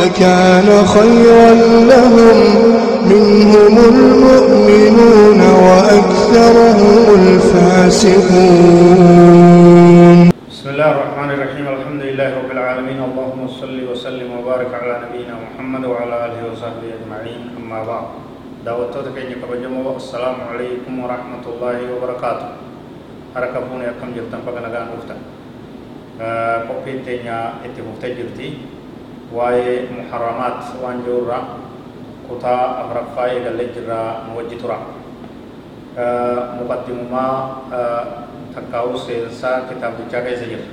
لكان خيرا لهم. منهم المؤمنون وأكثرهم الفاسقون. بسم الله الرحمن الرحيم. الحمد لله رب العالمين. اللهم صل وسلم وبارك على نبينا محمد وعلى آله وصحبه أجمعين. أما بعد دعوتك كي يكبجمو السلام عليكم ورحمة الله وبركاته. حركبون يكم جرتن فقنغان مفتن. قبين تينيا اتفوفت جرتي. Waa'ee muharramaat waan jirurra kutaa afuraffaa eegallee jirraa nu wajji tura muqaddimumaa takkaa'uu seensaa kitaabichaa keessa jira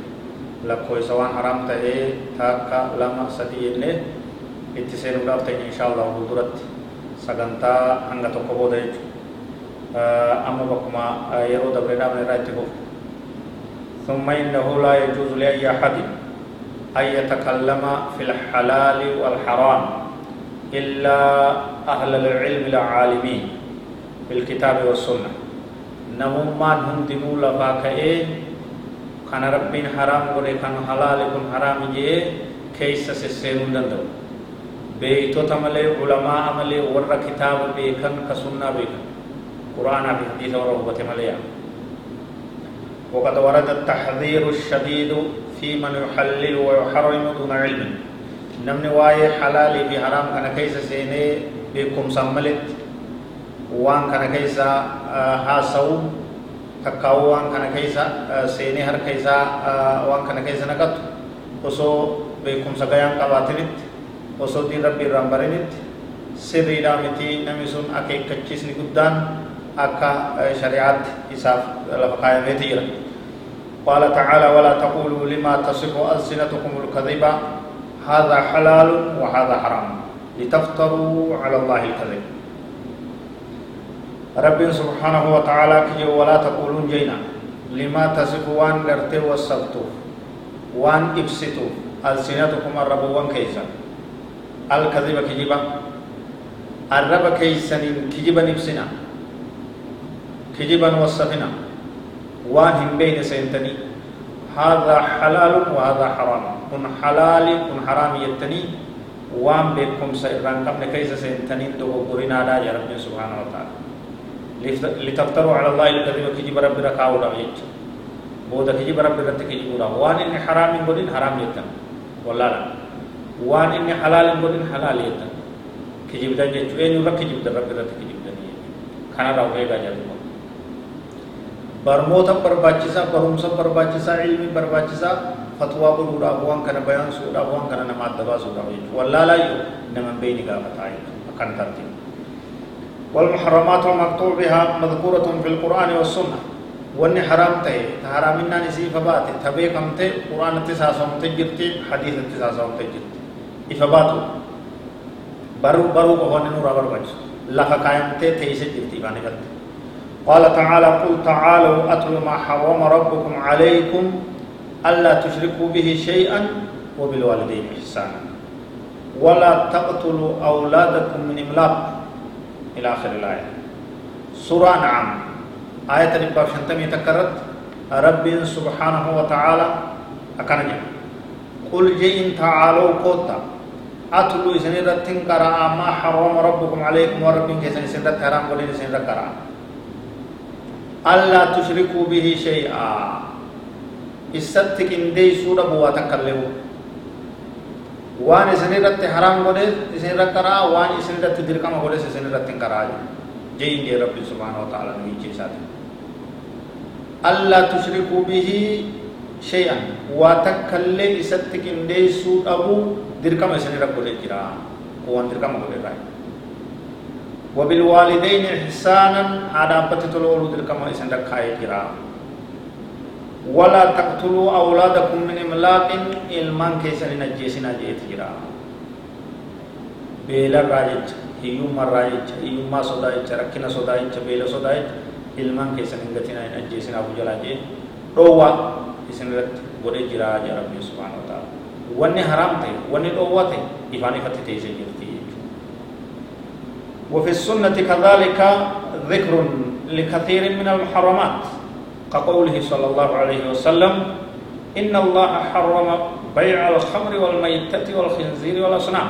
lakkoofsa waan haraam ta'ee takka lama sadii jennee itti seenuudhaaf ta'e insha Allah fuulduratti sagantaa hanga tokko booda jechuudha amma bakkuma yeroo dabree dhaabne irraa itti fufu ثم إنه لا يجوز لأي أحد أن يتكلم في الحلال والحرام إلا أهل العلم العالمين بالكتاب والسنة. نمومان هم دمو لفاكئين كان ربين حرام قولي كان حلال كن حرام جيه كيس سسينون دندو. بيتو تملي علماء عملي ور كتاب بيكن كسنة بيكن. قرآن في حديث ورغبة مليا. وقد ورد التحذير الشديد في من يحلل ويحرم دون علم. نمني واي حلال في حرام كان كيس سيني بكم سملت. وان كان كيس هاسو تكاو وان كان كيس سيني هر كيس وان كان كيس نقط وسو بكم سغيان قباتنت. وسو دين ربي رامبرنت سري رامتي نمسون أكي كچيسني قدان أكا شريعت إساف لفقايا ميتيرا قال تعالى ولا تقولوا لما تصف ألسنتكم الكذب هذا حلال وهذا حرام لتفتروا على الله الكذب رب سبحانه وتعالى كي ولا تقولون جينا لما تصف وان غرتي وصفتو وان ابسطوا ألسنتكم الرب وان كيسا الكذب كجبا الرب كيسا كجبا نبسنا كجبا وصفنا وان هم بين سينتني. هذا حلال وهذا حرام. كن حلال كن حرام يتني. وان بكم سيران. قبل كيس سينتني دو قرنا لا يا رب سبحانه وتعالى. لتفتروا على الله الكذب كجب رب ركاو لا يج بودا كجب رب رت كجب وان ان حرام قدين حرام يتن. والله لا. وان ان حلال قدين حلال يتن. كجب دان جچو اين رب كجب رب رت كجب دان كان راو هيغا جاتو barmoota barbaachisaa barumsa barbaachisaa ilmi barbaachisaa fatwaa godhuudhaaf waan kana bayaansuudhaaf waan kana nama adda baasuudhaaf jechuudha wallaalaayyuu nama beeyni gaafataa jechuudha akkana tartiiba والمحرمات ومقطوع بها مذكورة في القرآن والسنة واني حرام تهي حرامنا نسي فبات تبي كم تي قرآن تساسهم تجرتي حديث تساسهم تجرتي إفباتو برو برو كهون نورا برو بچ لفا قائم تي تيسي جرتي باني کرتے قال تعالى قل تعالوا أتل ما حرم ربكم عليكم ألا تشركوا به شيئا وبالوالدين إحسانا. ولا تقتلوا أولادكم من إملاق. إلى آخر الآية. سورة نعم. آية نبقى شنتم تكرت رب سبحانه وتعالى أكنجا قل جئن تعالوا قوتا. أتلوا إسنرة تنكرا ما حرم ربكم عليكم وربكم كيسن سنرة حرام قولين سنرة كرا. ألا تشركوا به شيئا. إستتك إندي سورة بواتا كاللو وان إسنرت حرام قولي إسنرت كرا وان إسنرت دركم قولي إسنرت كرا جين دي رب سبحانه وتعالى نبي جيسات ألا تشركوا به شيئا. واتكالي إستتك إندي سورة أبو دركم إسنرت قولي كرا وان دركم قولي رأي وبالوالدين إحسانا على بتتلو ولد كما إسن ركاي جرا ولا تقتلوا أولادكم من إملاق إلمان كيسن نجيسنا جيت جرا jecha hiyyummaarraa jecha hiyyummaa sodaa jecha rakkina sodaa jecha beela sodaa jecha ilmaan keessan hin gatinaa hin ajjeesinaaf jalaa jee dhoowwaa isin irratti godhee jiraa jaa rabbii subhaanahu wa ta'ala wanni haraam ta'e wanni dhoowwaa ta'e ifaan ifatti teessee jirti وفي السنة كذلك ذكر لكثير من المحرمات كقوله صلى الله عليه وسلم إن الله حرم بيع الخمر والميتة والخنزير والأصنام.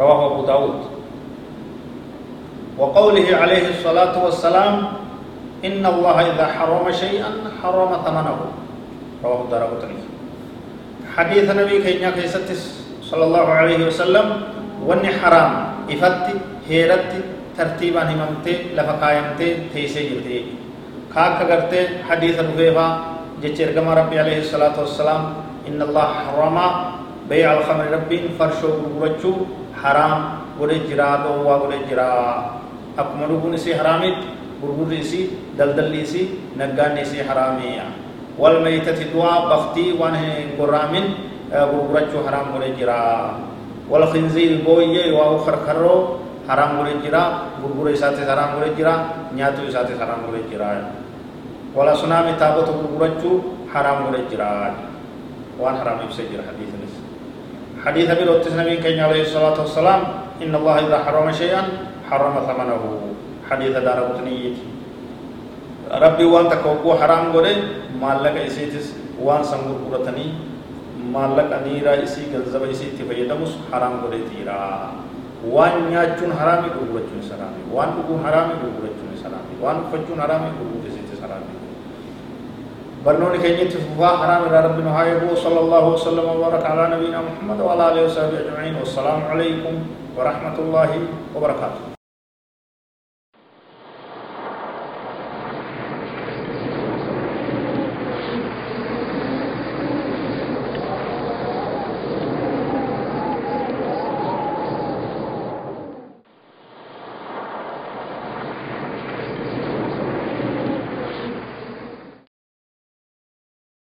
رواه أبو داود. وقوله عليه الصلاة والسلام إن الله إذا حرم شيئا حرم ثمنه. رواه الدار حديث النبي كينيا كيستس صلى الله عليه وسلم وني حرام. إفتي هيرتي ترتيبا هممتي لفقايمتي تيسي جلتي كاكا غرتي حديث الوفيفا جيشير كما ربي عليه الصلاة والسلام إن الله حرم بيع الخمر ربي فرشو غرغرچو حرام غوري جرا دو وا غوري جرا akkuma dhuguun isii haraamitti gurgurri isii daldalli isii naggaanni isii haraamiya wal du'aa baftii waan hin gorraamin gurgurachuu haraam godhe jira wal khinziiri booyyee waa karkarroo haraam godhe jira gurgura isaatis haraam godhe jira nyaatu isaatis haraam godhe jira wal asnaami taabota gurgurachuu haraam godhe jira waan haraam ibsee jira hadiisinis حديث أبي الوتس نبي كان عليه الصلاة والسلام إن الله إذا حرم شيئا حرم ثمنه حديث دار قطنية ربي وان تكوكو حرام غوري مالك إسيتس وان مالك أنيرا إسي غزب إسي تفيدمس حرام غوري تيرا وان نياچون حرامي غورچون سرامي وان بگو حرامي غورچون سرامي وان فچون حرامي غورچون إسيتس سرامي برنوني كيني تفوا حرام إلى ربنا هايبو صلى الله وسلم وبارك على نبينا محمد وعلى آله وصحبه أجمعين والسلام عليكم ورحمة الله وبركاته